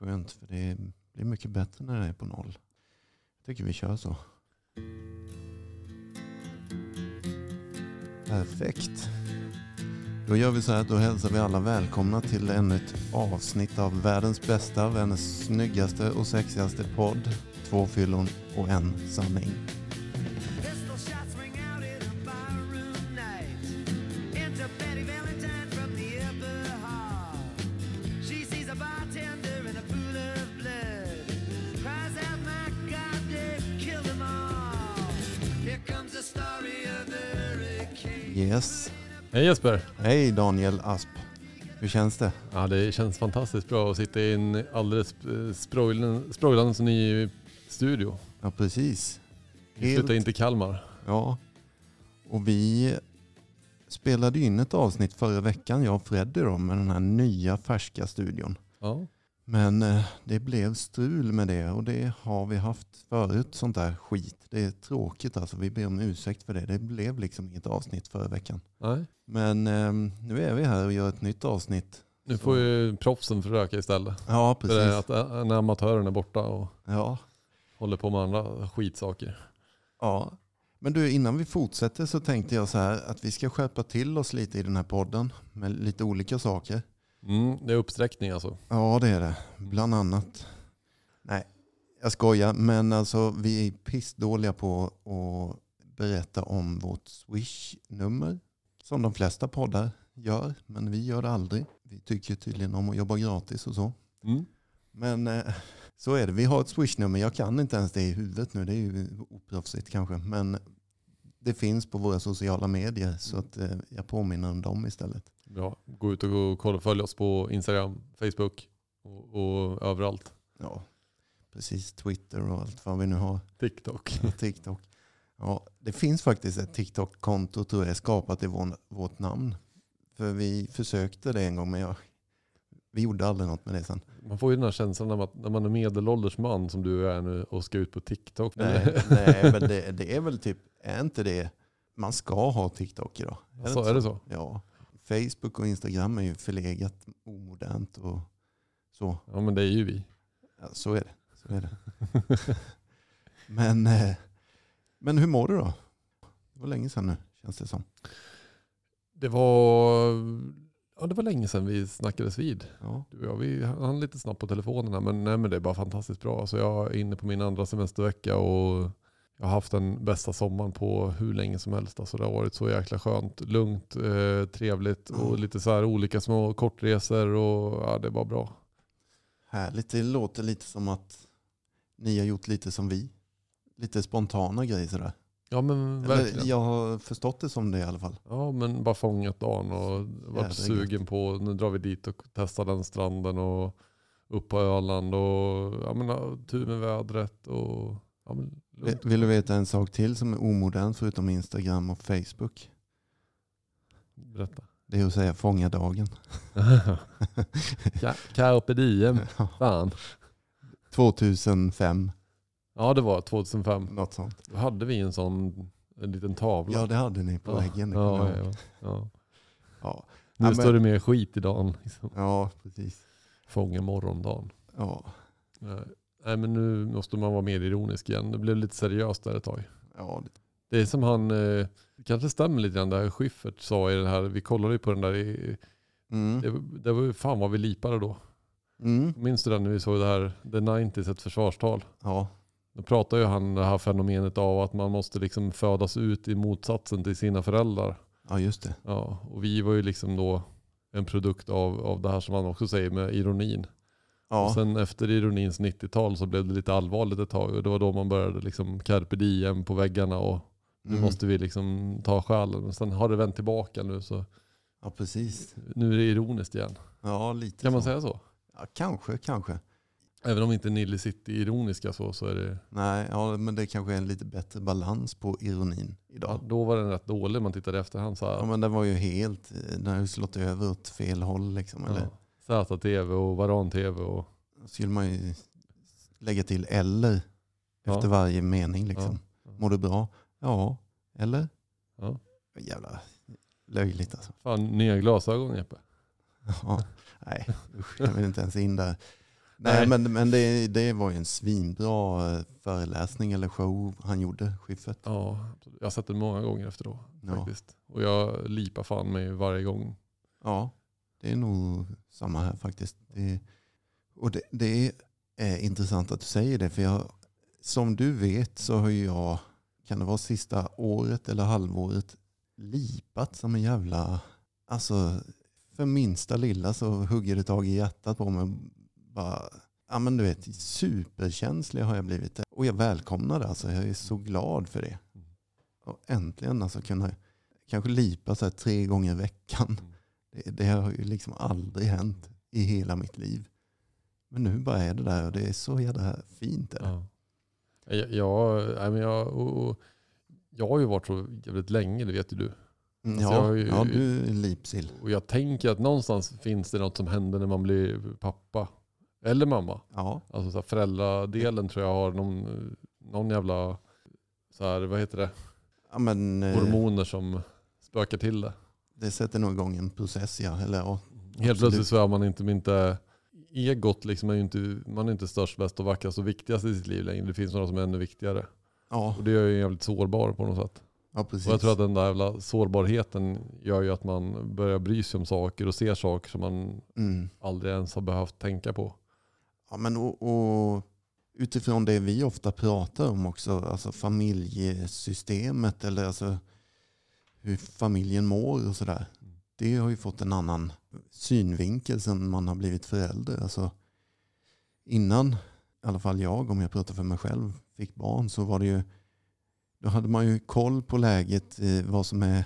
Skönt, för det blir mycket bättre när det är på noll. Jag tycker vi kör så. Perfekt. Då gör vi så här, då hälsar vi alla välkomna till ännu ett avsnitt av världens bästa, världens snyggaste och sexigaste podd. Två fyllon och en sanning. Jesper! Hej Daniel Asp. Hur känns det? Ja, det känns fantastiskt bra att sitta i en alldeles eh, sprojlans ny studio. Ja, precis. Vi flyttar in till Kalmar. Ja. Och vi spelade in ett avsnitt förra veckan, jag och Freddy då, med den här nya färska studion. Ja. Men eh, det blev strul med det och det har vi haft förut, sånt där skit. Det är tråkigt alltså, vi ber om ursäkt för det. Det blev liksom inget avsnitt förra veckan. Nej. Men eh, nu är vi här och gör ett nytt avsnitt. Nu får ju proffsen försöka istället. Ja, För det precis. att eh, när amatören är borta och Ja, håller på med andra skitsaker. ja. Men du, innan vi fortsätter så tänkte jag så här att vi ska skärpa till oss lite i den här podden med lite olika saker. Mm, det är uppsträckning alltså. Ja, det är det. Bland annat. Nej, jag skojar. Men alltså vi är pissdåliga på att berätta om vårt Swish-nummer. Som de flesta poddar gör. Men vi gör det aldrig. Vi tycker tydligen om att jobba gratis och så. Mm. Men eh, så är det. Vi har ett Swish-nummer. Jag kan inte ens det i huvudet nu. Det är ju oproffsigt kanske. Men det finns på våra sociala medier. Så att eh, jag påminner om dem istället. Bra. Gå ut och kolla, följ oss på Instagram, Facebook och, och överallt. Ja, precis. Twitter och allt vad vi nu har. TikTok. Och TikTok. Ja, det finns faktiskt ett TikTok-konto tror jag skapat i vår, vårt namn. För vi försökte det en gång men jag, vi gjorde aldrig något med det sen. Man får ju den här känslan när man, när man är medelålders man som du är nu och ska ut på TikTok. Nej, nej men det, det är väl typ, är inte det, man ska ha TikTok idag. Är Alltså, inte är det så? Ja. Facebook och Instagram är ju förlegat, omodernt och så. Ja men det är ju vi. Ja, så är det. Så är det. men, eh, men hur mår du då? Det var länge sedan nu känns det som. Det var, ja, det var länge sedan vi snackades vid. Ja. Du och jag, vi hann lite snabbt på telefonen här, men, nej, men det är bara fantastiskt bra. Alltså jag är inne på min andra semestervecka och jag har haft den bästa sommaren på hur länge som helst. Alltså det har varit så jäkla skönt, lugnt, eh, trevligt och Mm. lite så här olika små kortresor och ja, det var bra. Härligt. Det låter lite som att ni har gjort lite som vi. Lite spontana grejer sådär. Ja men verkligen. Jag har förstått det som det i alla fall. Ja men bara fångat dagen och varit sugen på, nu drar vi dit och testar den stranden och upp på Öland och ja, men, tur med vädret och ja, men, Vill du veta en sak till som är omodern förutom Instagram och Facebook? Berätta. Det är att säga fånga dagen. Carpe diem. Fan. 2005, Ja det var 2005. något sånt. Då hade vi en sån en liten tavla. Ja det hade ni på Ja. väggen. Ja, ja, ja. Ja. Nu Ja, men- står det mer skit i dagen. Liksom. ja, precis. Fånga morgondagen. Ja. Nej. Nej men nu måste man vara mer ironisk igen. Det blev lite seriöst där ett tag. Ja, det- Det är som han, eh, det kanske stämmer lite grann det här Schyffert sa i den här, vi kollade ju på den där, i, mm. det, det var ju fan vad vi lipade då. Mm. Minns du den när vi såg det här, The 90s, ett försvarstal? Ja. Då pratar ju han det här fenomenet av att man måste liksom födas ut i motsatsen till sina föräldrar. ja, just det. Ja, och vi var ju liksom då en produkt av, av det här som han också säger med ironin. Ja. Och sen efter ironins 90-tal så blev det lite allvarligt ett tag och det var då man började liksom carpe diem på väggarna och nu Mm. måste vi liksom ta själen. Men sen har det vänt tillbaka nu så ja, precis. nu är det ironiskt igen. Ja, lite Kan man så. säga så? Ja, kanske, kanske. Även om inte Nille City är ironiska så, så är det, Nej, ja, men det kanske är en lite bättre balans på ironin ja, idag. då var den rätt dålig man tittade i efterhand. Så Ja, här, men den var ju helt, den har ju slått över åt fel håll liksom. Eller ja, ZTV och Varan-TV och då skulle man ju lägga till eller Ja. efter varje mening liksom. Ja. Mår du bra? Ja. Eller? Ja. Jävla löjligt alltså. fan nya glasögon Jeppe. Ja. Nej, usch, jag vill inte ens in där. Nej, Nej. men, men det, det var ju en svinbra eh, föreläsning eller show han gjorde, Schyffert. Ja, jag har sett den många gånger efter då. Ja. Faktiskt. Och jag lipar fan mig varje gång. Ja, det är nog samma här faktiskt. Det, och det, det är intressant att du säger det, för jag, som du vet så har jag, kan det vara sista året eller halvåret, lipat som en jävla, alltså för minsta lilla så hugger det tag i hjärtat på mig. Bara, ja men du vet, superkänslig har jag blivit. Och jag välkomnar det, alltså jag är så glad för det. Och äntligen alltså kunna kanske lipa så här tre gånger i veckan. Det, har ju liksom aldrig hänt i hela mitt liv. Men nu bara är det där och det är så jävla fint. Är det? Ja. Jag, men jag, och, jag har ju varit så jävligt länge, det vet ju du. Mm, Alltså, ja, ju- ja, du är lipsill. Och jag tänker att någonstans finns det något som händer när man blir pappa. Eller mamma. Ja, Alltså så här, föräldradelen tror jag har någon, någon jävla, så här, vad heter det, ja men eh, hormoner som spökar till det. Det sätter nog igång en process ja. Eller, ja. Helt Absolut. plötsligt så är man inte, inte egot liksom är inte, man är inte störst, bäst och vackrast och viktigast i sitt liv längre. Det finns några som är ännu viktigare. Ja, Och det gör ju jävligt sårbar på något sätt. ja. Och jag tror att den där jävla sårbarheten gör ju att man börjar bry sig om saker och ser saker som man mm. aldrig ens har behövt tänka på. ja, men och, och utifrån det vi ofta pratar om också, alltså familjesystemet eller alltså hur familjen mår och sådär. Det har ju fått en annan synvinkel sen man har blivit förälder. Alltså, innan, i alla fall jag, om jag pratar för mig själv, fick barn så var det ju, då hade man ju koll på läget, eh, vad som är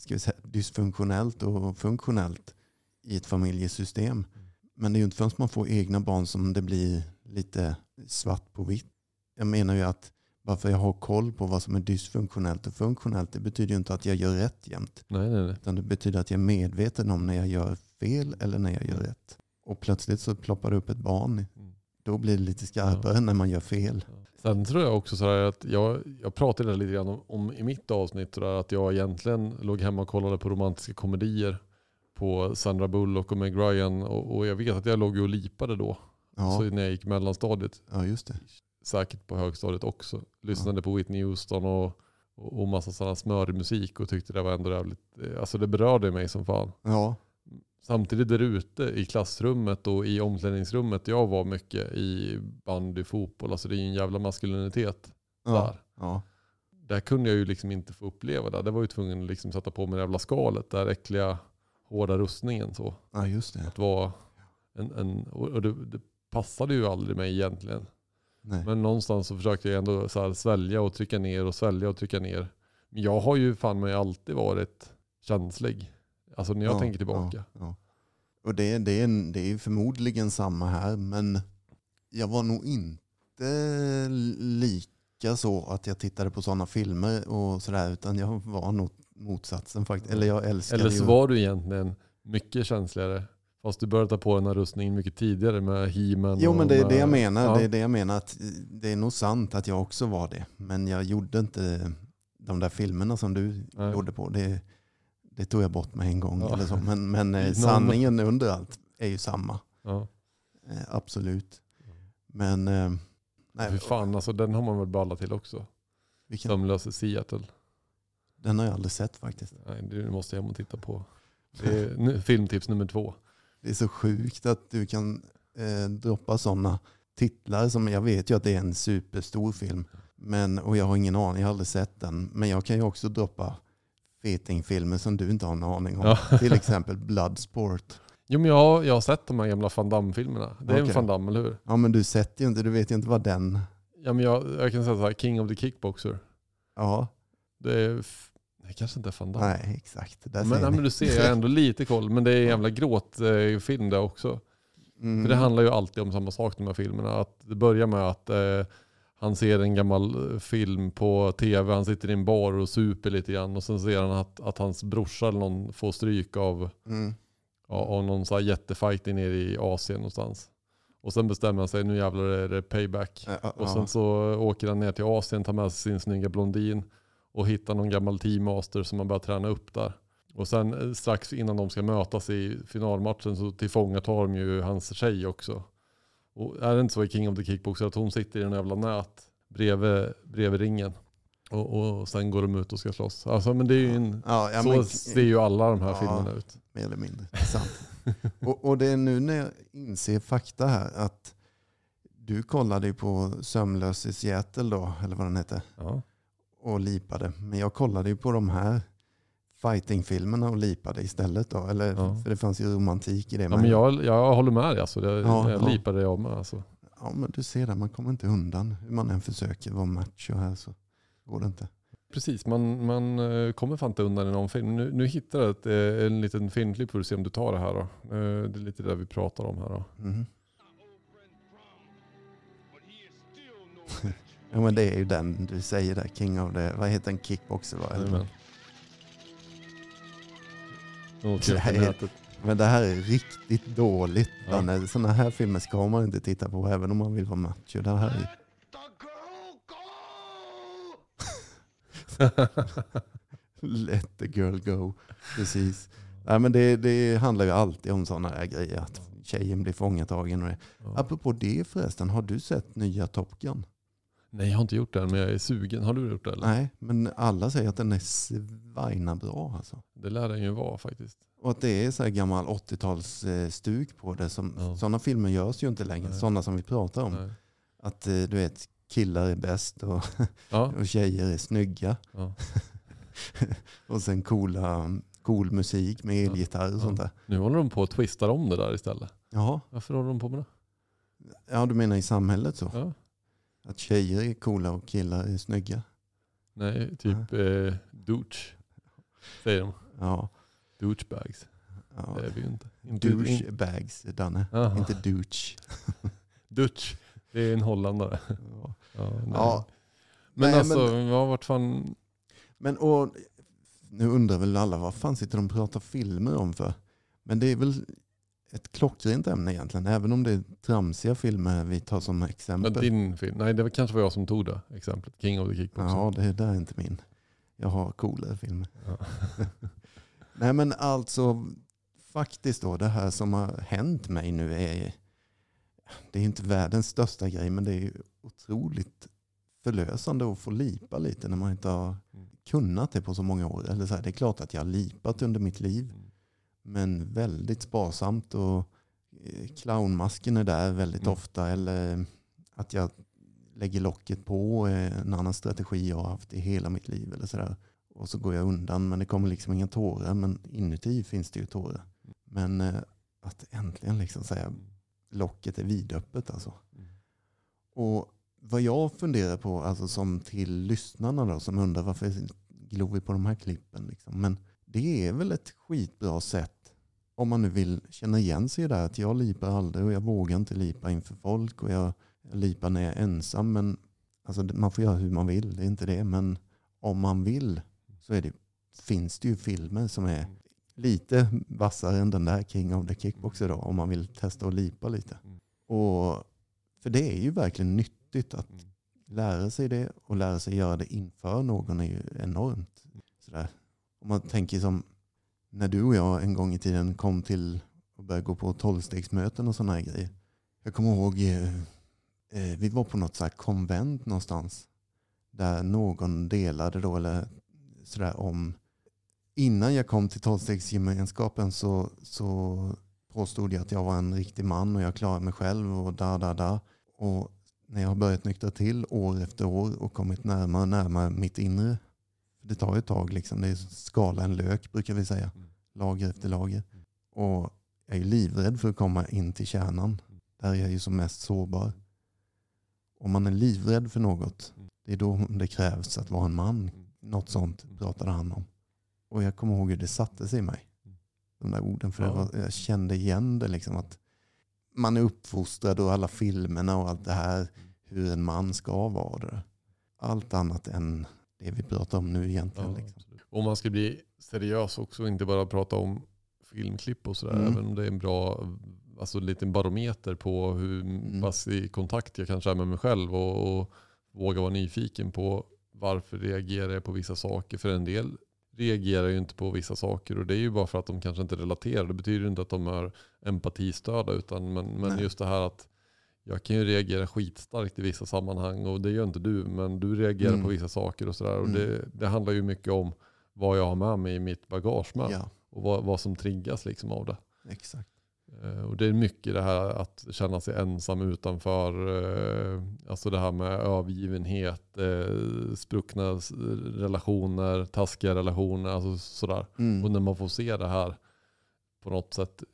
ska vi säga, dysfunktionellt och funktionellt i ett familjesystem. Men det är ju inte förrän man får egna barn som det blir lite svart på vitt. Jag menar ju att bara för jag har koll på vad som är dysfunktionellt och funktionellt, det betyder ju inte att jag gör rätt jämt. Nej, nej, nej. Utan det betyder att jag är medveten om när jag gör fel eller när jag gör rätt. Och plötsligt så ploppar det upp ett barn. Mm. Då blir det lite skarpare när man gör fel. Sen tror jag också så här att jag, jag pratade lite grann om, om i mitt avsnitt att jag egentligen låg hemma och kollade på romantiska komedier på Sandra Bullock och Meg Ryan och, och jag vet att jag låg och lipade då. Ja, Så när jag gick mellanstadiet, ja just det. Säkert på högstadiet också. Lyssnade på Whitney Houston och, och, och massa sådana smörig musik och tyckte det var ändå jävligt, eh, alltså det berörde mig som fan. Ja, Samtidigt där ute i klassrummet och i omklädningsrummet jag var mycket i bandy, fotboll, alltså det är ju en jävla maskulinitet ja, där. ja, Där kunde jag ju liksom inte få uppleva det. Det var ju tvungen att liksom sätta på mig det jävla skalet, där äckliga hårda rustningen så. ja just det. Att vara en, en, och det, det passade ju aldrig mig egentligen. Nej. Men någonstans så försökte jag ändå så här svälja och trycka ner och svälja och trycka ner. Men jag har ju fan mig alltid varit känslig. Alltså när jag Ja, tänker tillbaka. Ja, ja. Och det, det, är, det är förmodligen samma här, men jag var nog inte lika så att jag tittade på sådana filmer och sådär, utan jag var nog motsatsen faktiskt. Eller jag älskade Eller så ju... var du egentligen mycket känsligare. Fast du började ta på den här rustningen mycket tidigare med He-Man. Jo men det är det jag menar. Ja. Det är det jag menar. Att det är nog sant att jag också var det. Men jag gjorde inte de där filmerna som du Nej. gjorde på. Det, det tog jag bort med en gång. Ja. Eller så. Men, men eh, sanningen under allt är ju samma. Ja. Eh, absolut. Men eh, nej, Fy fan, alltså, den har man väl ballat till också. vilken, Sömnlös i Seattle. den har jag aldrig sett faktiskt. Nej, det måste hem och titta på. Det är filmtips nummer två. Det är så sjukt att du kan eh, droppa sådana titlar som jag vet ju att det är en superstor film. Men, och jag har ingen aning, jag har aldrig sett den. Men jag kan ju också droppa fetingfilmer som du inte har en aning om. Ja. Till exempel Bloodsport. Jo men jag har, jag har sett de här gamla Van Damme-filmerna. Det är Okej. en Van Damme, eller hur? Ja men du sett ju inte, du vet ju inte vad den... Ja, men jag, jag kan säga så här, King of the Kickboxer. Ja, Det är... Det kanske inte är Van Damme. nej exakt. Där men, nej, men du ser, jag har ändå lite koll. Men det är en jävla gråtfilm det också. Mm. För det handlar ju alltid om samma sak de här filmerna. Att det börjar med att eh, han ser en gammal eh, film på tv, han sitter i en bar och super lite grann. Och sen ser han att, att hans brorsa eller någon får stryk av, Mm. av, av någon så här jättefight nere i Asien någonstans. Och sen bestämmer han sig, nu jävlar är det payback. Ja, ja, Och sen så åker han ner till Asien, tar med sig sin snygga blondin och hittar någon gammal teammaster som han börjar träna upp där. Och sen eh, strax innan de ska mötas i finalmatchen så tillfångatar de ju hans tjej också. Och är det inte så i King of the Kickboxer att hon sitter i en jävla nät bredvid, bredvid ringen. Och, och sen går de ut och ska slåss. Alltså, men det är ju en, Ja, ja, så men, ser ju alla de här Ja. filmerna ut. mer eller mindre. Sant. och, och det är nu när jag inser fakta här att du kollade ju på Sömnlös i Seattle då, eller vad den hette, Ja. Och lipade. Men jag kollade ju på de här fightingfilmerna och lipade istället då. Eller, Ja. För det fanns ju romantik i det. Ja, men jag, jag håller med dig. Alltså. Jag, Ja, jag ja. lipade jag med. Alltså. ja, men du ser det, man kommer inte undan. Hur man än försöker vara macho här så går det inte. Precis, man, man eh, kommer fan inte undan i någon film. Nu, nu hittar jag ett, eh, en liten filmklipp för att se om du tar det här. Då. Eh, Det är lite det vi pratar om här. Då. Mhm. Ja men det är ju den du säger där, King of the, vad heter den, kickboxer va? Jajamän. Men det här är riktigt dåligt. Ja. Sådana här filmer ska man inte titta på även om man vill vara macho. Det här är... Let the girl go. Precis. Nej, men det, det handlar ju alltid om sådana här grejer. Att tjejen blir fångatagen. Och det. Ja. Apropå det förresten, har du sett nya Top Gun? Nej, jag har inte gjort det än, men jag är sugen. Har du gjort det eller? Nej, men alla säger att den är svajna bra alltså. Det lär den ju vara faktiskt. Och att det är så här gammal 80-talsstuk på det. Som, Ja. Sådana filmer görs ju inte längre. Sådana som vi pratar om. Nej. Att eh, du vet, killar är bäst och, Ja, och tjejer är snygga. ja. Och sen coola, cool musik med elgitarr och Ja. sånt där. Nu håller de på att twista om det där istället. Jaha, Varför håller de på med det? ja du menar i samhället så? Att tjejer är coola och killar är snygga? Nej, typ eh, douche. Säger de. Ja. Douchebags. ja. Det är vi inte. inte in, Douchebags, Danne. Aha. Inte douche. Dutch. Det är en holländare. Ja. Ja. Ja. Men Nej, alltså, ja, vart fan... Men och, nu undrar väl alla vad fan sitter de och pratar filmer om för? Men det är väl ett klockrent ämne egentligen. Även om det är tramsiga filmer vi tar som exempel. Men din film? Nej, det var kanske var jag som tog det exemplet. King of the Kickboxer. Ja, det där är inte min. Jag har coolare filmer. Ja. Nej men alltså, faktiskt då, det här som har hänt mig nu är, det är inte världens största grej, men det är otroligt förlösande att få lipa lite när man inte har Mm. kunnat det på så många år. Eller så här, det är klart att jag har lipat under mitt liv, Mm. Men väldigt sparsamt och eh, clownmasken är där väldigt Mm. ofta. Eller att jag lägger locket på är en annan strategi jag har haft i hela mitt liv. Eller så där. Och så går jag undan men det kommer liksom inga tårar. Men inuti finns det ju tårar. Men eh, att äntligen liksom säga locket är vidöppet alltså. Mm. Och vad jag funderar på, alltså som till lyssnarna då, som undrar varför glor vi på de här klippen. Liksom. Men det är väl ett skitbra sätt om man nu vill känna igen sig här. Att jag lipar aldrig och jag vågar inte lipa inför folk. Och jag, jag lipar när jag är ensam. Men alltså, man får göra hur man vill, det är inte det. Men om man vill så det, finns det ju filmer som är lite vassare än den där King of the Kickboxer då. Om man vill testa att lipa lite. Mm. Och, för det är ju verkligen nyttigt att Mm. lära sig det och lära sig göra det inför någon är ju enormt. Sådär. Om man tänker som när du och jag en gång i tiden kom till och började gå på tolvstegsmöten och sådana här grejer. Jag kommer ihåg, eh, eh, vi var på något så här konvent någonstans. Där någon delade då, eller sådär om, innan jag kom till tolvstegsgemenskapen så, så påstod jag att jag var en riktig man och jag klarade mig själv och da da da. Och när jag har börjat nyktra till år efter år och kommit närmare och närmare mitt inre. Det tar ju ett tag, liksom. det är skala en lök brukar vi säga. Mm. Lager efter lager. Och jag är livrädd för att komma in till kärnan. Där är jag ju som mest sårbar. Om man är livrädd för något, det är då det krävs att vara en man. Något sånt pratade han om. Och jag kommer ihåg hur det satte sig i mig. De där orden. För Ja. var, jag kände igen det liksom. att Man är uppfostrad och alla filmerna och allt det här. Hur en man ska vara. Det. Allt annat än det vi pratar om nu egentligen. Ja, liksom. Och man ska bli seriös också, inte bara prata om filmklipp och sådär. Mm. Även om det är en bra alltså, liten barometer på hur Mm. pass i kontakt jag kanske är med mig själv och, och våga vara nyfiken på varför reagerar jag på vissa saker. För en del reagerar ju inte på vissa saker och det är ju bara för att de kanske inte relaterar. Det betyder inte att de är empatistörda utan men, men just det här att jag kan ju reagera skitstarkt i vissa sammanhang och det gör inte du. Men du reagerar Mm. på vissa saker och sådär. Och Mm. det, det handlar ju mycket om vad jag har med mig i mitt bagage med. Ja, Och vad, vad som triggas liksom av det. exakt. Eh, Och det är mycket det här att känna sig ensam utanför. eh, Alltså det här med övergivenhet, eh, spruckna relationer, taskiga relationer. Alltså sådär. Mm. Och när man får se det här på något sätt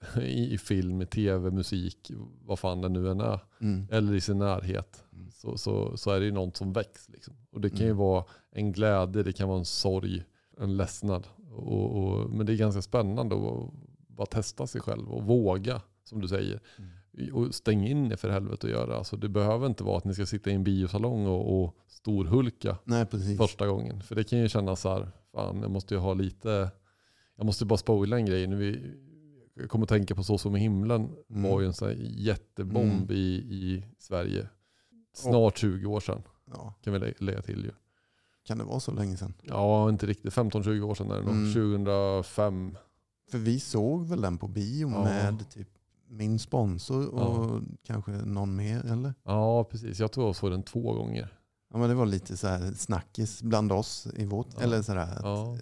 i, film, tv, musik, vad fan det nu än är. Mm. Eller i sin närhet. Mm. Så, så, så är det ju något som väcks. Liksom. Och det kan ju Mm. vara en glädje, det kan vara en sorg, en ledsnad. Och, och, men det är ganska spännande att bara testa sig själv och våga, som du säger. Mm. Och stäng in er för helvete och göra. Alltså, det behöver inte vara att ni ska sitta i en biosalong och, och storhulka Nej, första gången. För det kan ju kännas så här, fan jag måste ju ha lite, jag måste bara spoila en grej. Nu vi, jag kommer att tänka på Så som i himlen Mm. var ju en sån här jättebomb Mm. i, i Sverige. Snart 20 år sedan Ja. kan vi lä- lägga till ju. Kan det vara så länge sedan? Ja, inte riktigt. 15-20 år sedan är det nog. Mm. 2005. För vi såg väl den på bio Ja. med typ min sponsor och kanske någon mer eller? Ja, precis. Jag tror jag såg den två gånger. Ja men det var lite så här snackis bland oss i vårt, Ja. eller sådär att,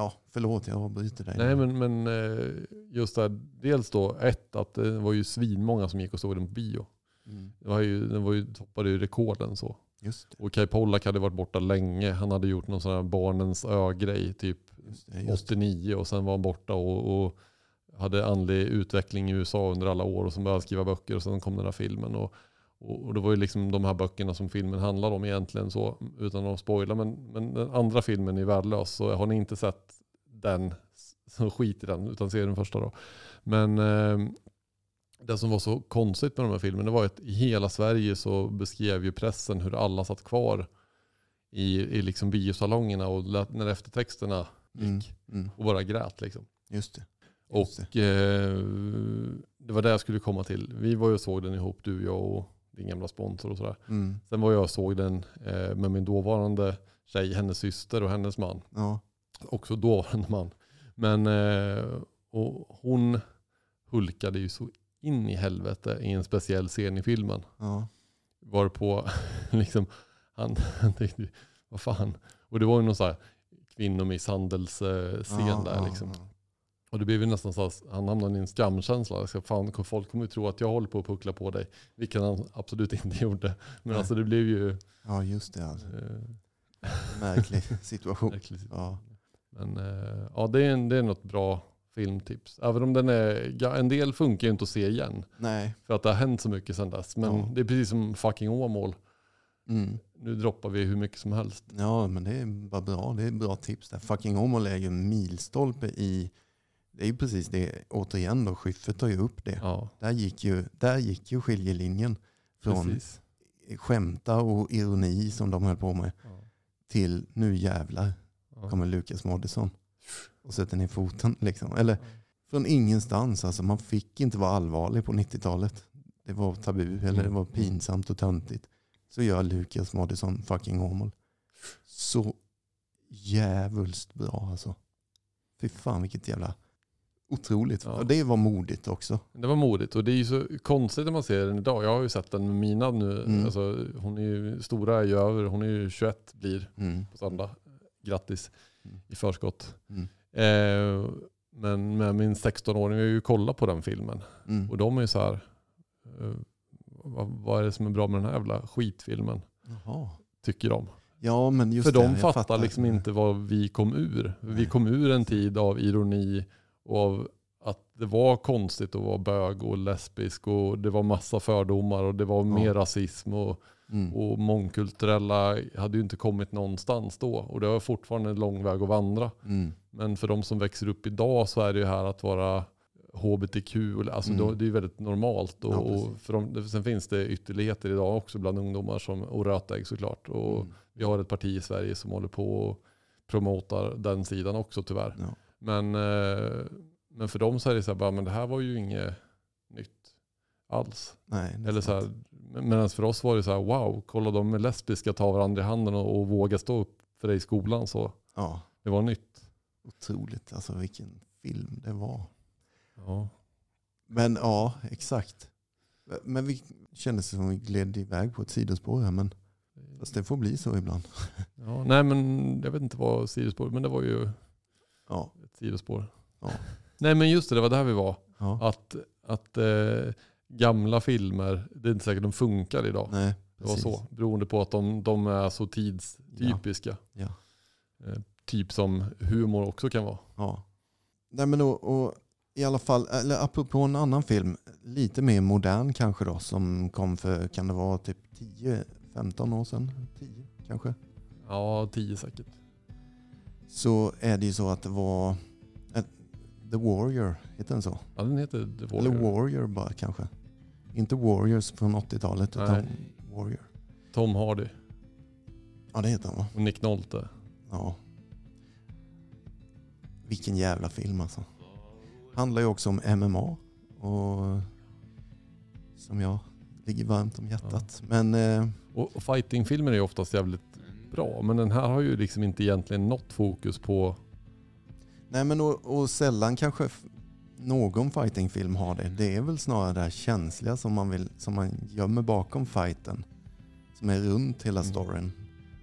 Ja. förlåt jag avbryter dig. Nej, men, men eh, just det här, dels då ett att det var ju svinmånga som gick och såg den på bio. Mm. Det var ju, den var ju, toppade ju rekorden så. Just det, Och Kai Pollak hade varit borta länge. Han hade gjort någon sån här barnens ö-grej typ just det. Just det. 89 och sen var han borta och, och hade andlig utveckling i USA under alla år och sen började skriva böcker och sen kom den här filmen. Och, och, och det var ju liksom de här böckerna som filmen handlar om egentligen så utan att spoila. Men, men den andra filmen är värdelös så har ni inte sett den så skit i den utan se den första då. Men eh, det som var så konstigt med de här filmerna var att i hela Sverige så beskrev ju pressen hur alla satt kvar i, i liksom biosalongerna och lät, när eftertexterna Mm. gick Mm. och bara grät. Liksom. Just det. Och Just det. eh, det var det jag skulle komma till. Vi var ju och såg den ihop, du, jag och din gamla sponsor och sådär. Mm. Sen var jag och såg den eh, med min dåvarande tjej, hennes syster och hennes man. Ja. Också dåvarande man. Men eh, och hon hulkade ju så in i helvete i en speciell scen i filmen. Ja. Varpå liksom, han, han tänkte, vad fan. Och det var ju någon sån här kvinnomisshandelsscen Ja, där liksom. ja. Och det blev ju nästan så att han hamnade i en skamkänsla. Alltså, fan, folk kommer ju tro att jag håller på att puckla på dig. Vilket han absolut inte gjorde. Men Nej. alltså det blev ju... Ja just det alltså. Eh, Märklig situation. verkligen. Ja. Men eh, ja, det är, en, det är något bra filmtips. Även om den är, ja, en del funkar ju inte att se igen. Nej. För att det har hänt så mycket sedan dess. Men Ja. det är precis som fucking Åmål. Mm. Nu droppar vi hur mycket som helst. Ja men det är bara bra. Det är bra tips där. Fucking Åmål är ju en milstolpe i, det är ju precis det, återigen då, Schyffert tar ju upp det. Ja, Där gick ju, där gick ju skiljelinjen från precis. skämta och ironi som de höll på med Ja. till nu jävlar Ja. kommer Lukas Moodysson och sätter ner foten. Liksom. Eller från ingenstans. Alltså, man fick inte vara allvarlig på 90-talet. Det var tabu eller det Mm. var pinsamt och töntigt. Så gör Lukas Moodysson fucking Åmål. Så jävulst bra alltså. Fy fan vilket jävla otroligt. Ja. Och det var modigt också. Det var modigt och det är ju så konstigt när man ser den idag. Jag har ju sett den med mina nu. Mm. Alltså, hon är ju, stora är ju över, hon är ju 21 blir Mm. på söndag. Grattis Mm. i förskott. Mm. Eh, men med min 16-åring, vi har ju kollat på den filmen. Mm. Och de är ju så här, eh, vad, vad är det som är bra med den här jävla skitfilmen? Jaha. Tycker de. Ja men just För det, de jag fattar liksom inte vad vi kom ur. Vi kom ur en tid av ironi och av att det var konstigt att vara bög och lesbisk och det var massa fördomar och det var mer rasism och, Mm. och mångkulturella hade ju inte kommit någonstans då. Och det har fortfarande en lång väg att vandra. Mm. Men för de som växer upp idag så är det ju här att vara hbtq, alltså Mm. det är väldigt normalt. Och, Ja, och för de, sen finns det ytterligheter idag också bland ungdomar som, och rötägg såklart. Och Mm. vi har ett parti i Sverige som håller på och promotar den sidan också tyvärr. Ja. Men, eh, men för dem så är det så här, bara, men det här var ju inget nytt alls. Nej, Eller så här, medan för oss var det så här, wow, kolla de är lesbiska, ta varandra i handen och, och våga stå upp för det i skolan. Så Ja, det var nytt. otroligt. Alltså vilken film det var. Ja. Men ja, exakt. Men vi kändes som vi gled iväg på ett sidospår här. Men fast det får bli så ibland. Ja, nej men jag vet inte vad sidospår, men det var ju Ja, ett sidospår. Ja. Nej men just det, det var där vi var. ja. Att, att eh, gamla filmer, det är inte säkert de funkar idag. nej. det var så. Beroende på att de, de är så tidstypiska. Ja. Eh, typ som humor också kan vara. Ja. Nej, men och, och i alla fall, eller apropå en annan film, lite mer modern kanske då, som kom för, kan det vara typ 10-15 år sedan? 10 kanske? Ja, tio säkert. Så är det ju så att det var ett, The Warrior, heter den så? Ja, den heter The Eller Warrior. Warrior bara kanske. Inte Warriors från 80-talet utan Nej. Warrior. Tom Hardy Ja det heter han va? och Nick Nolte. Ja. Vilken jävla film alltså. Handlar ju också om MMA. Och som jag ligger varmt om hjärtat. Men eh, Och, och fightingfilmer är ju oftast jävligt bra. Men den här har ju liksom inte egentligen något fokus på... Nej men och, och sällan kanske någon fightingfilm har det. Det är väl snarare det här känsliga som man, vill, som man gömmer bakom fighten. Som är runt hela Mm. storyn.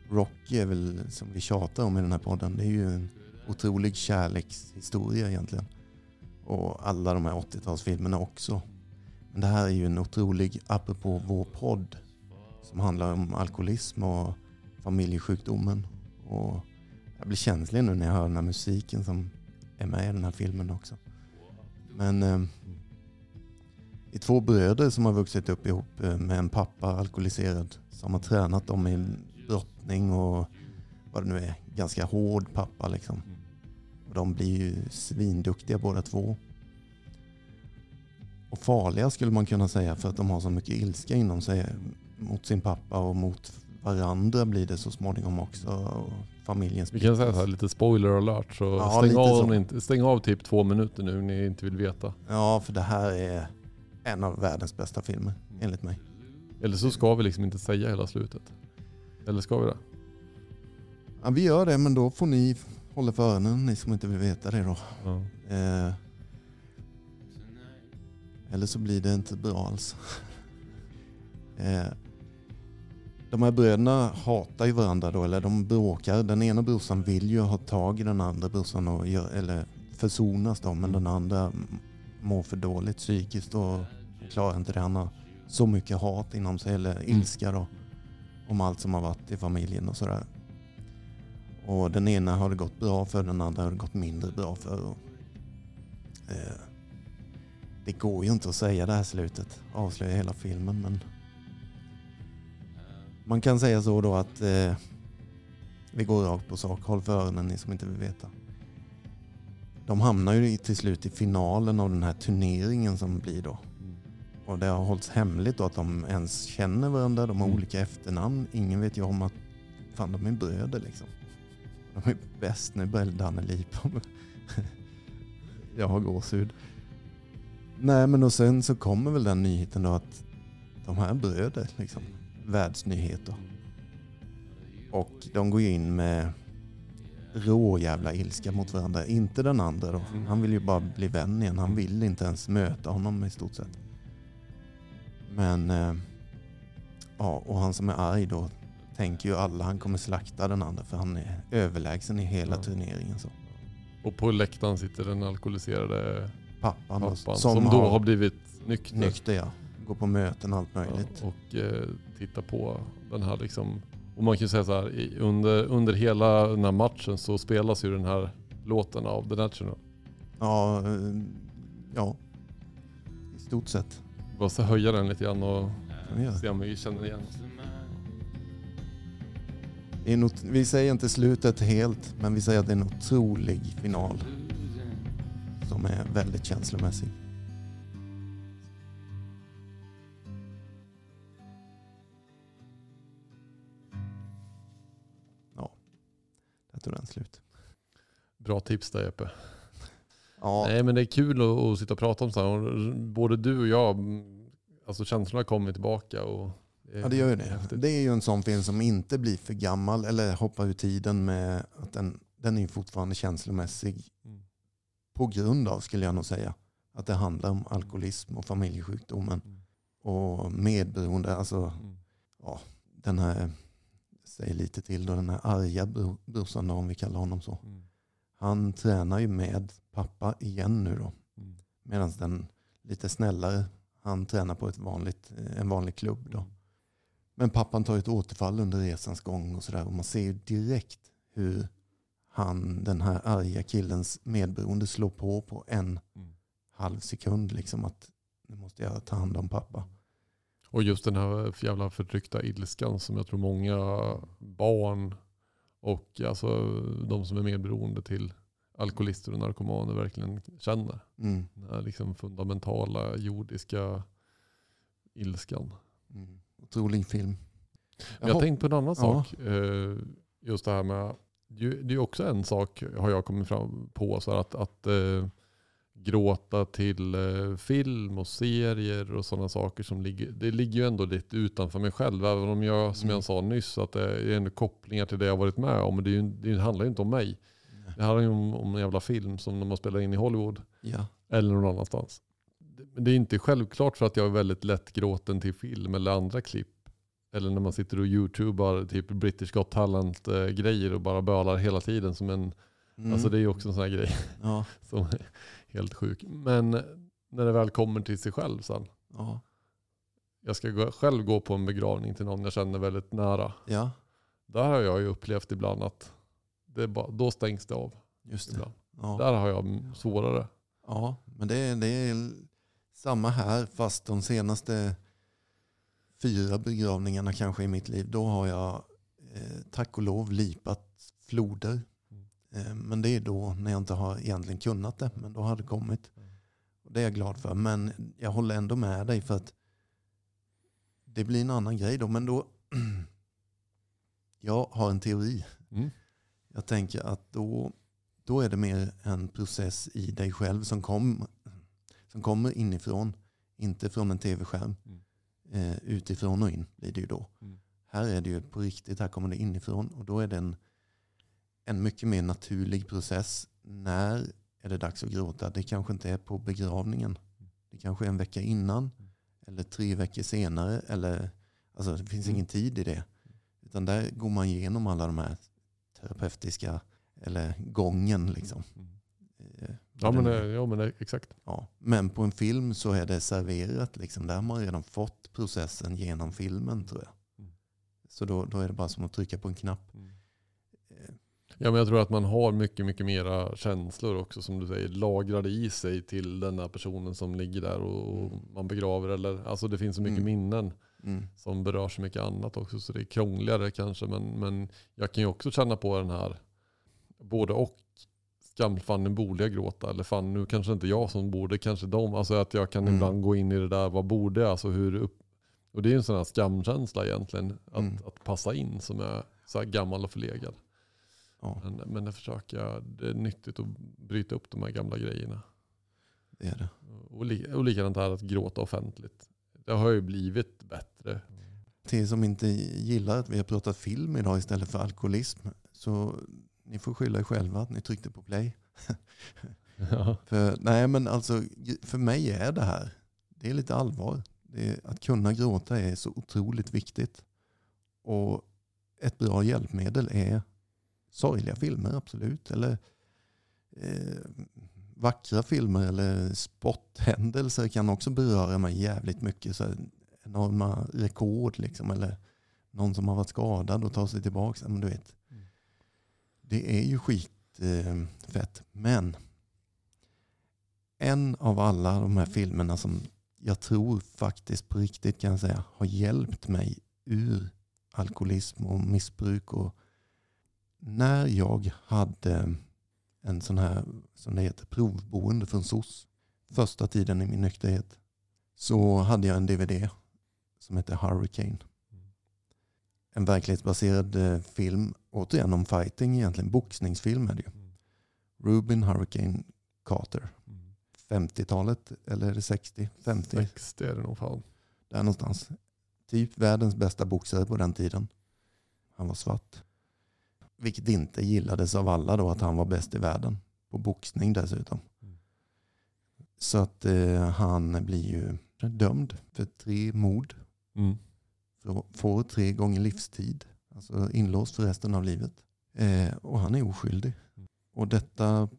Rocky är väl, som vi tjatar om i den här podden, det är ju en otrolig kärlekshistoria egentligen. Och alla de här 80-talsfilmerna också. Men det här är ju en otrolig, apropå vår podd, som handlar om alkoholism och familjesjukdomen. Och jag blir känslig nu när jag hör den här musiken som är med i den här filmen också. Men eh, det är två bröder som har vuxit upp ihop eh, med en pappa alkoholiserad som har tränat dem i brottning och vad det nu är. Ganska hård pappa liksom. Och de blir ju svinduktiga båda två. Och farliga skulle man kunna säga för att de har så mycket ilska inom sig mot sin pappa och mot varandra blir det så småningom också. Familjens Vi kan säga så här, lite spoiler alert. Så Ja, stäng, av inte, stäng av typ två minuter nu om ni inte vill veta. Ja, för det här är en av världens bästa filmer enligt mig. Eller så ska vi liksom inte säga hela slutet. Eller ska vi det? Ja, vi gör det, men då får ni hålla för öronen, ni som inte vill veta det då. Ja. Eh, eller så blir det inte bra alls. eh, de här bröderna hatar ju varandra då, eller de bråkar. Den ena brorsan vill ju ha tag i den andra brorsan och gör, eller försonas då, men den andra m- mår för dåligt psykiskt och klarar inte det. Han har så mycket hat inom sig, eller ilska då, om allt som har varit i familjen och sådär. Och den ena har det gått bra för, den andra har det gått mindre bra för. Och, eh, det går ju inte att säga det här slutet, avslöja hela filmen, men man kan säga så då att eh, vi går rakt på sak. Håll för öronen ni som inte vill veta. De hamnar ju till slut i finalen av den här turneringen som blir då. Och det har hållits hemligt då att de ens känner varandra. De har Mm. olika efternamn. Ingen vet ju om att fan de är bröder liksom. De är bäst. Nu börjar Danne. Jag har gåshud. Nej men och sen så kommer väl den nyheten då att de här är bröder liksom. Världsnyheter. Och de går ju in med rå jävla ilska mot varandra. Inte den andra då. Han vill ju bara bli vän igen. Han vill inte ens möta honom i stort sett. Men eh, ja, och han som är arg då tänker ju alla han kommer slakta den andra för han är överlägsen i hela Ja. turneringen. Så. Och på läktaren sitter den alkoholiserade Pappan, pappan som, då har blivit nykter. nykter ja. Går på möten och allt möjligt. Ja, och eh, tittar på den här liksom. Och man kan ju säga så här, under, under hela den här matchen så spelas ju den här låten av The National. Ja, eh, ja. I stort sett. Bara så höja den lite grann och se om vi känner igen. Är not- vi säger inte slutet helt, men vi säger att det är en otrolig final. Som är väldigt känslomässig. Den slut. Bra tips där Jeppe. Ja, Nej men det är kul att, att sitta och prata om så här. Både du och jag, mm, alltså känslorna kommer tillbaka. Och Ja det gör ju det. häftigt. Det är ju en sån film som inte blir för gammal eller hoppar ur tiden med att den, den är ju fortfarande känslomässig Mm. på grund av skulle jag nog säga att det handlar om alkoholism och familjesjukdomen. Mm. och medberoende. Alltså Mm. den här, säg lite till då, den här arga bro- brorsan om vi kallar honom så. Mm. Han tränar ju med pappa igen nu då. Mm. Medan den lite snällare, han tränar på ett vanligt, eh, en vanlig klubb då. Men pappan tar ett återfall under resans gång och sådär. Och man ser ju direkt hur han, den här arga killens medberoende slår på på en Mm. halv sekund. Liksom att nu måste jag ta hand om pappa. Och just den här jävla förtryckta ilskan som jag tror många barn och alltså de som är medberoende till alkoholister och narkomaner verkligen känner. Mm. Den här liksom fundamentala jordiska ilskan. Mm. Otrolig film. Men jag Jaha. tänkte på en annan Ja. sak. eh, Just det här med, det är också en sak har jag kommit fram på, så att, att eh, gråta till eh, film och serier och sådana saker som ligger, det ligger ju ändå lite utanför mig själv. Även om jag, som Mm. jag sa nyss, att det är ändå kopplingar till det jag varit med om. Men det, ju, det handlar ju inte om mig. Det handlar ju om, om en jävla film som de har spelat in i Hollywood Ja. eller någon annanstans. Det- Men det är inte självklart för att jag är väldigt lätt gråten till film eller andra klipp. Eller när man sitter och youtubar typ British Got Talent eh, och bara bölar hela tiden som en, Mm. alltså det är ju också en sån här grej ja. som helt sjuk. Men när det väl kommer till sig själv sen. Ja. Jag ska gå, själv gå på en begravning till någon jag känner väldigt nära. ja, Där har jag ju upplevt ibland att det bara, då stängs det av. just det. Ja. Där har jag svårare. Ja, men det är, det är samma här fast de senaste fyra begravningarna kanske i mitt liv, då har jag eh, tack och lov lipat floder. Eh, men det är då när jag inte har egentligen kunnat det, men då har det kommit. Mm. Och det är jag glad för, men jag håller ändå med dig för att det blir en annan grej då. Men då, jag har en teori. Mm. Jag tänker att då, då är det mer en process i dig själv som, kom, som kommer inifrån. Inte från en tv-skärm. Mm. Eh, utifrån och in blir det ju då. Mm. Här är det ju på riktigt, här kommer det inifrån. Och då är det en, en mycket mer naturlig process. När är det dags att gråta? Det kanske inte är på begravningen. Det kanske är en vecka innan. Mm. Eller tre veckor senare. Eller, alltså det finns Mm. ingen tid i det. Utan där går man igenom alla de här terapeutiska, eller gången liksom. Mm. Eh, Ja men, det eh, ja men eh, exakt. ja. men på en film så är det serverat. Liksom. Där har man redan fått processen genom filmen tror jag. Mm. Så då, då är det bara som att trycka på en knapp. Eh, Ja, men jag tror att man har mycket, mycket mera känslor också som du säger lagrade i sig till den där personen som ligger där och och Mm. man begraver. Eller, alltså det finns så mycket Mm. minnen Mm. som berör så mycket annat också så det är krångligare kanske. Men, men jag kan ju också känna på den här både och. Skam, fan nu borde jag gråta eller fan nu kanske inte jag som borde, kanske de. Alltså att jag kan Mm. ibland gå in i det där, vad borde jag? Alltså hur upp, och det är ju en sån här skamkänsla egentligen, att, Mm. att passa in som är så här gammal och förlegad. Ja, Men, men det försöker jag, det är nyttigt att bryta upp de här gamla grejerna. det är det. Och, li, och likadant här att gråta offentligt. Det har ju blivit bättre. Till som inte gillar att vi har pratat film idag istället för alkoholism. Så ni får skylla er själva att ni tryckte på play. Ja. För, nej men alltså, för mig är det här, det är lite allvar. Är, att kunna gråta är så otroligt viktigt. Och ett bra hjälpmedel är sorgliga filmer, absolut. Eller eh, vackra filmer eller sporthändelser kan också beröra mig jävligt mycket. Så enorma rekord liksom. Eller någon som har varit skadad och tar sig tillbaka. Men du vet, Mm. det är ju skitfett. Eh, men en av alla de här filmerna som jag tror faktiskt på riktigt kan jag säga har hjälpt mig ur alkoholism och missbruk. Och när jag hade en sån här, som det heter, provboende från SOS första tiden i min nykterhet så hade jag en DVD som heter Hurricane. En verklighetsbaserad eh, film, återigen om fighting egentligen, boxningsfilm är det ju. Rubin Hurricane Carter. Mm. 50-talet eller är det 60? 50? 60 är det nog fan. Där någonstans. Typ världens bästa boxare på den tiden. Han var svart. Vilket inte gillades av alla då att han var bäst i världen. På boxning dessutom. Mm. Så att eh, han blir ju Dömd för tre mord. Mm. Får- tre gånger livstid. Alltså inlåst för resten av livet. Eh, och han är oskyldig. Mm. Och detta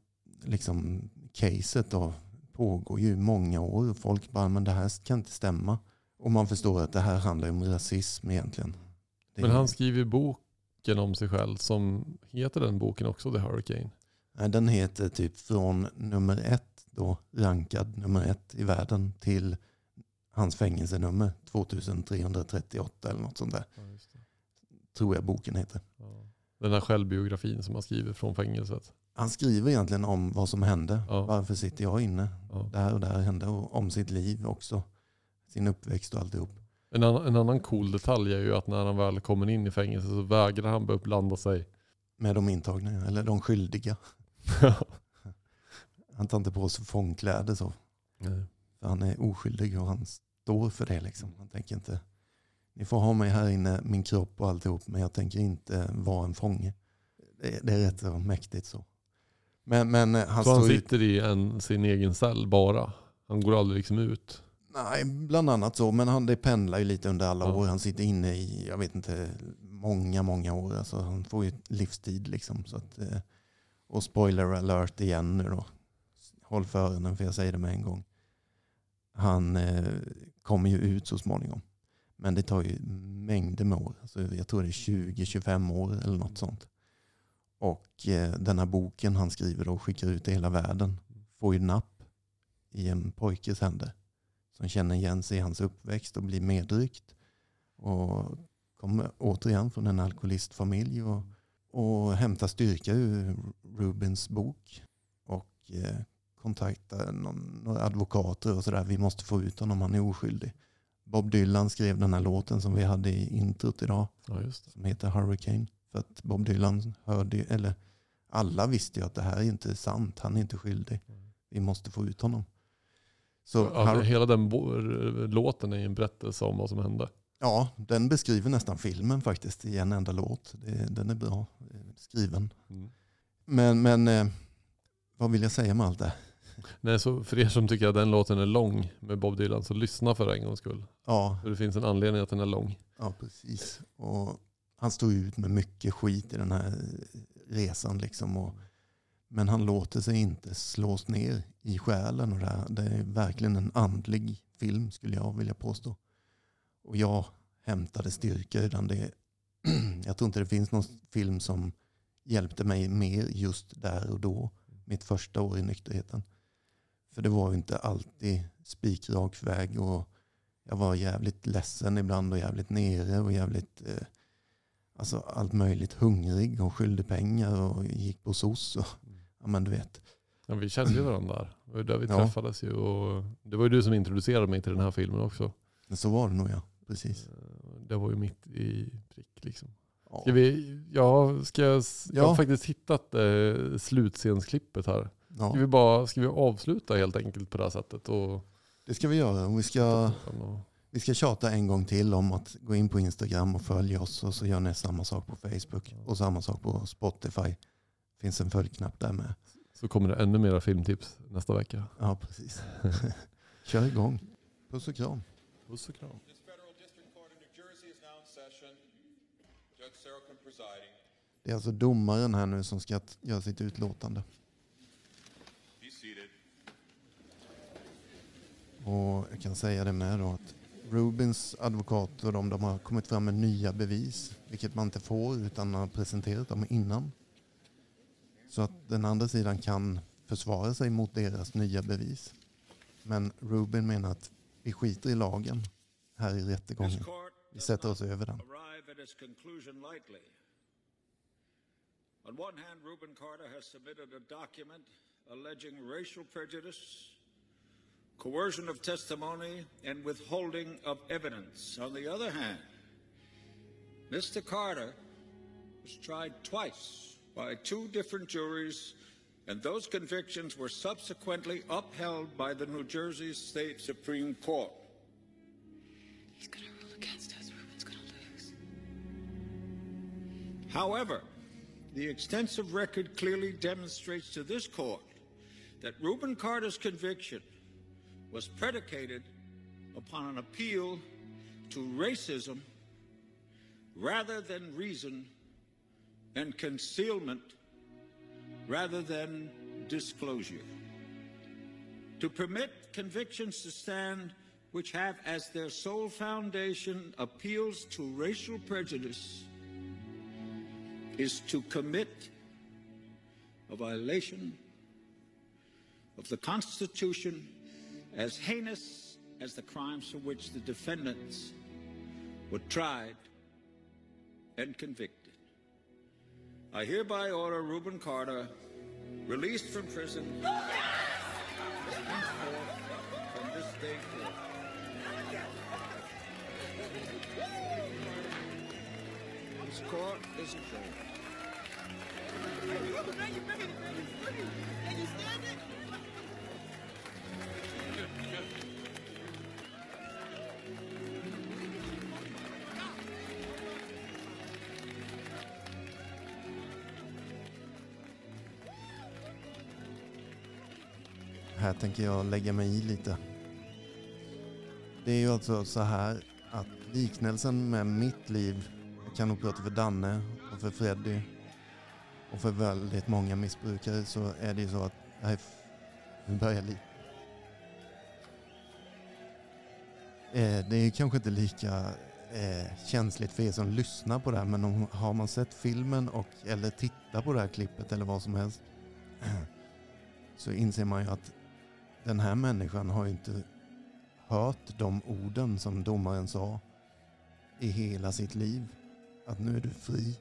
liksom caset då pågår ju många år. Folk bara, men det här kan inte stämma. Och man förstår att det här handlar om rasism egentligen. Det Men han skriver ju boken om sig själv som heter den boken också, The Hurricane. Nej, Den heter typ från nummer ett, då rankad nummer ett i världen till hans fängelsenummer 2338 eller något sånt där. Ja, just det. Tror jag boken heter. Ja. Den här självbiografin som han skriver från fängelset. Han skriver egentligen om vad som hände. Ja. Varför sitter jag inne? Ja. Där och där hände och om sitt liv också. Sin uppväxt och alltihop. En, annan, en annan cool detalj är ju att när han väl kommer in i fängelse så vägrar han bara blanda sig. Med de intagna, eller de skyldiga. Han tar inte på sig fångkläder så. Nej. För han är oskyldig och han står för det. Liksom. Han tänker inte, ni får ha mig här inne, min kropp och alltihop, men jag tänker inte vara en fånge. Det, det är rätt mäktigt så. Men, men eh, han så han sitter i en, sin egen cell bara. Han går aldrig liksom ut. Nej, bland annat så, men han, det pendlar ju lite under alla Ja. år. Han sitter inne i, jag vet inte, många, många år. Alltså, han får ju livstid liksom. Så att, eh, och spoiler alert igen nu då. Håll för öronen för jag säger det med en gång. Han eh, kommer ju ut så småningom. Men det tar ju mängder med år. Alltså, jag tror det är 20-25 år eller något sånt. Och eh, den här boken han skriver och skickar ut i hela världen får ju napp i en pojkes händer. Som känner igen sig i hans uppväxt och blir medryckt. Och kommer återigen från en alkoholistfamilj och, och hämtar styrka ur Rubens bok. Och eh, kontaktar någon, några advokater och sådär. Vi måste få ut honom, han är oskyldig. Bob Dylan skrev den här låten som vi hade i introt idag Ja, som heter Hurricane. För att Bob Dylan hörde, eller alla visste ju att det här är inte sant, han är inte skyldig. Vi måste få ut honom. Så Ja, hela den låten är en berättelse om vad som hände. ja, den beskriver nästan filmen faktiskt i en enda låt. Den är bra eh, skriven. Mm. Men, men eh, vad vill jag säga med allt det? Nej, så för er som tycker att den låten är lång med Bob Dylan så lyssna för en gångs skull. Ja, För det finns en anledning att den är lång. ja precis. Och han ju ut med mycket skit i den här resan. Liksom och, men han låter sig inte slås ner i själen. Och det, här. det är verkligen en andlig film skulle jag vilja påstå. Och jag hämtade styrka i den. Det, jag tror inte det finns någon film som hjälpte mig mer just där och då. Mitt första år i nykterheten. För det var ju inte alltid spikrak väg. Och jag var jävligt ledsen ibland och jävligt nere och jävligt eh, alltså allt möjligt hungrig och skyllde pengar och gick på SOS. Och, ja men du vet. Ja, vi kände ju varandra där. Det var där vi Ja. träffades ju. Och det var ju du som introducerade mig till den här filmen också. Så var det nog ja. Precis. Eh, Det var ju mitt i prick liksom. Ja. Ska vi, ja, ska jag, jag har faktiskt hittat eh, slutscensklippet här. Ja, Ska vi, bara, ska vi avsluta helt enkelt på det här sättet? Och, det ska vi göra. Vi, ska, vi ska tjata en gång till om att gå in på Instagram och följa oss. Och så gör ni samma sak på Facebook. Och samma sak på Spotify. Finns en följknapp där med. så kommer det ännu mera filmtips nästa vecka. Ja, precis. Kör igång. Puss och kram. Puss och kram. Det är alltså domaren här nu som ska göra sitt utlåtande. Och jag kan säga det med då att Rubins advokater de, de har kommit fram med nya bevis. Vilket man inte får utan att ha presenterat dem innan. Så att den andra sidan kan försvara sig mot deras nya bevis. Men Rubin menar att vi skiter i lagen här i rättegången. Vi sätter oss över den. On one hand, Reuben Carter has submitted a document alleging racial prejudice, coercion of testimony, and withholding of evidence. On the other hand, Mr. Carter was tried twice by two different juries, and those convictions were subsequently upheld by the New Jersey State Supreme Court. He's gonna rule against us. Ruben's gonna lose. However, the extensive record clearly demonstrates to this court that Reuben Carter's conviction was predicated upon an appeal to racism rather than reason and concealment rather than disclosure. To permit convictions to stand which have as their sole foundation appeals to racial prejudice is to commit a violation of the Constitution as heinous as the crimes for which the defendants were tried and convicted. I hereby order Reuben Carter released from prison. From this day forth. This court is adjourned. Hey, Reuben, now you make it, man. You stand it. Här tänker jag lägga mig i lite. Det är ju alltså så här att liknelsen med mitt liv, jag kan nog prata för Danne och för Freddy och för väldigt många missbrukare så är det ju så att, nej, nu börjar jag. Eh, Det är ju kanske inte lika eh, känsligt för er som lyssnar på det här men om, har man sett filmen och eller tittat på det här klippet eller vad som helst så inser man ju att den här människan har ju inte hört de orden som domaren sa i hela sitt liv. Att nu är du fri.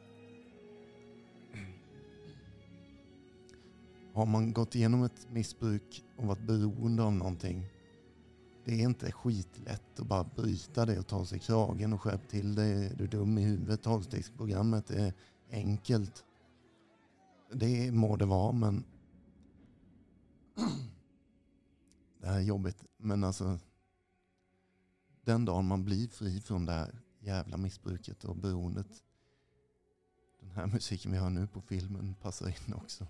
Har man gått igenom ett missbruk och varit beroende av någonting. Det är inte skitlätt att bara bryta det och ta sig i kragen och skärp till dig. Är du dum i huvudet? Tolvstegsprogrammet är enkelt. Det må det vara men det här är jobbigt. Men alltså den dagen man blir fri från det här jävla missbruket och beroendet. Den här musiken vi hör nu på filmen passar in också.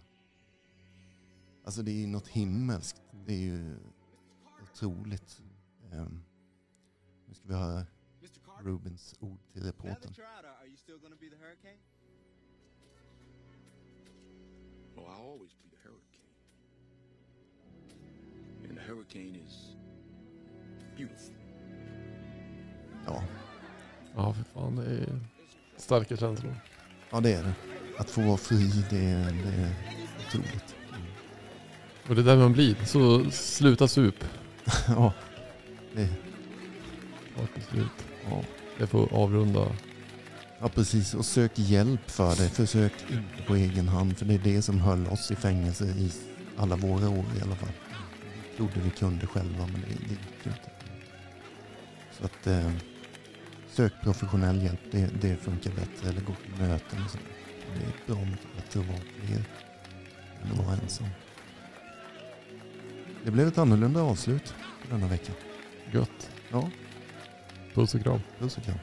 Alltså det är ju något himmelskt. Det är ju otroligt. Um, nu ska vi höra Rubens ord till now reportern. Ja, Ja, för fan. Det är starka känslor. ja, det är det. Att få vara fri, det är, det är otroligt. Och det är där man blir. Så sluta sup. ja, det, Ta ett beslut. ja. Jag får avrunda. Ja precis, och sök hjälp för det. Försök inte på egen hand för det är det som höll oss i fängelse i alla våra år i alla fall. Trodde vi kunde själva men det, det gick inte. Så att eh, sök professionell hjälp, det, det funkar bättre. Eller gå på möten och så. Det är bra mycket bättre att vara fler än att vara ensam. Det blev ett annorlunda avslut på denna vecka. Gött. Ja, Puss och kram. puss och kram.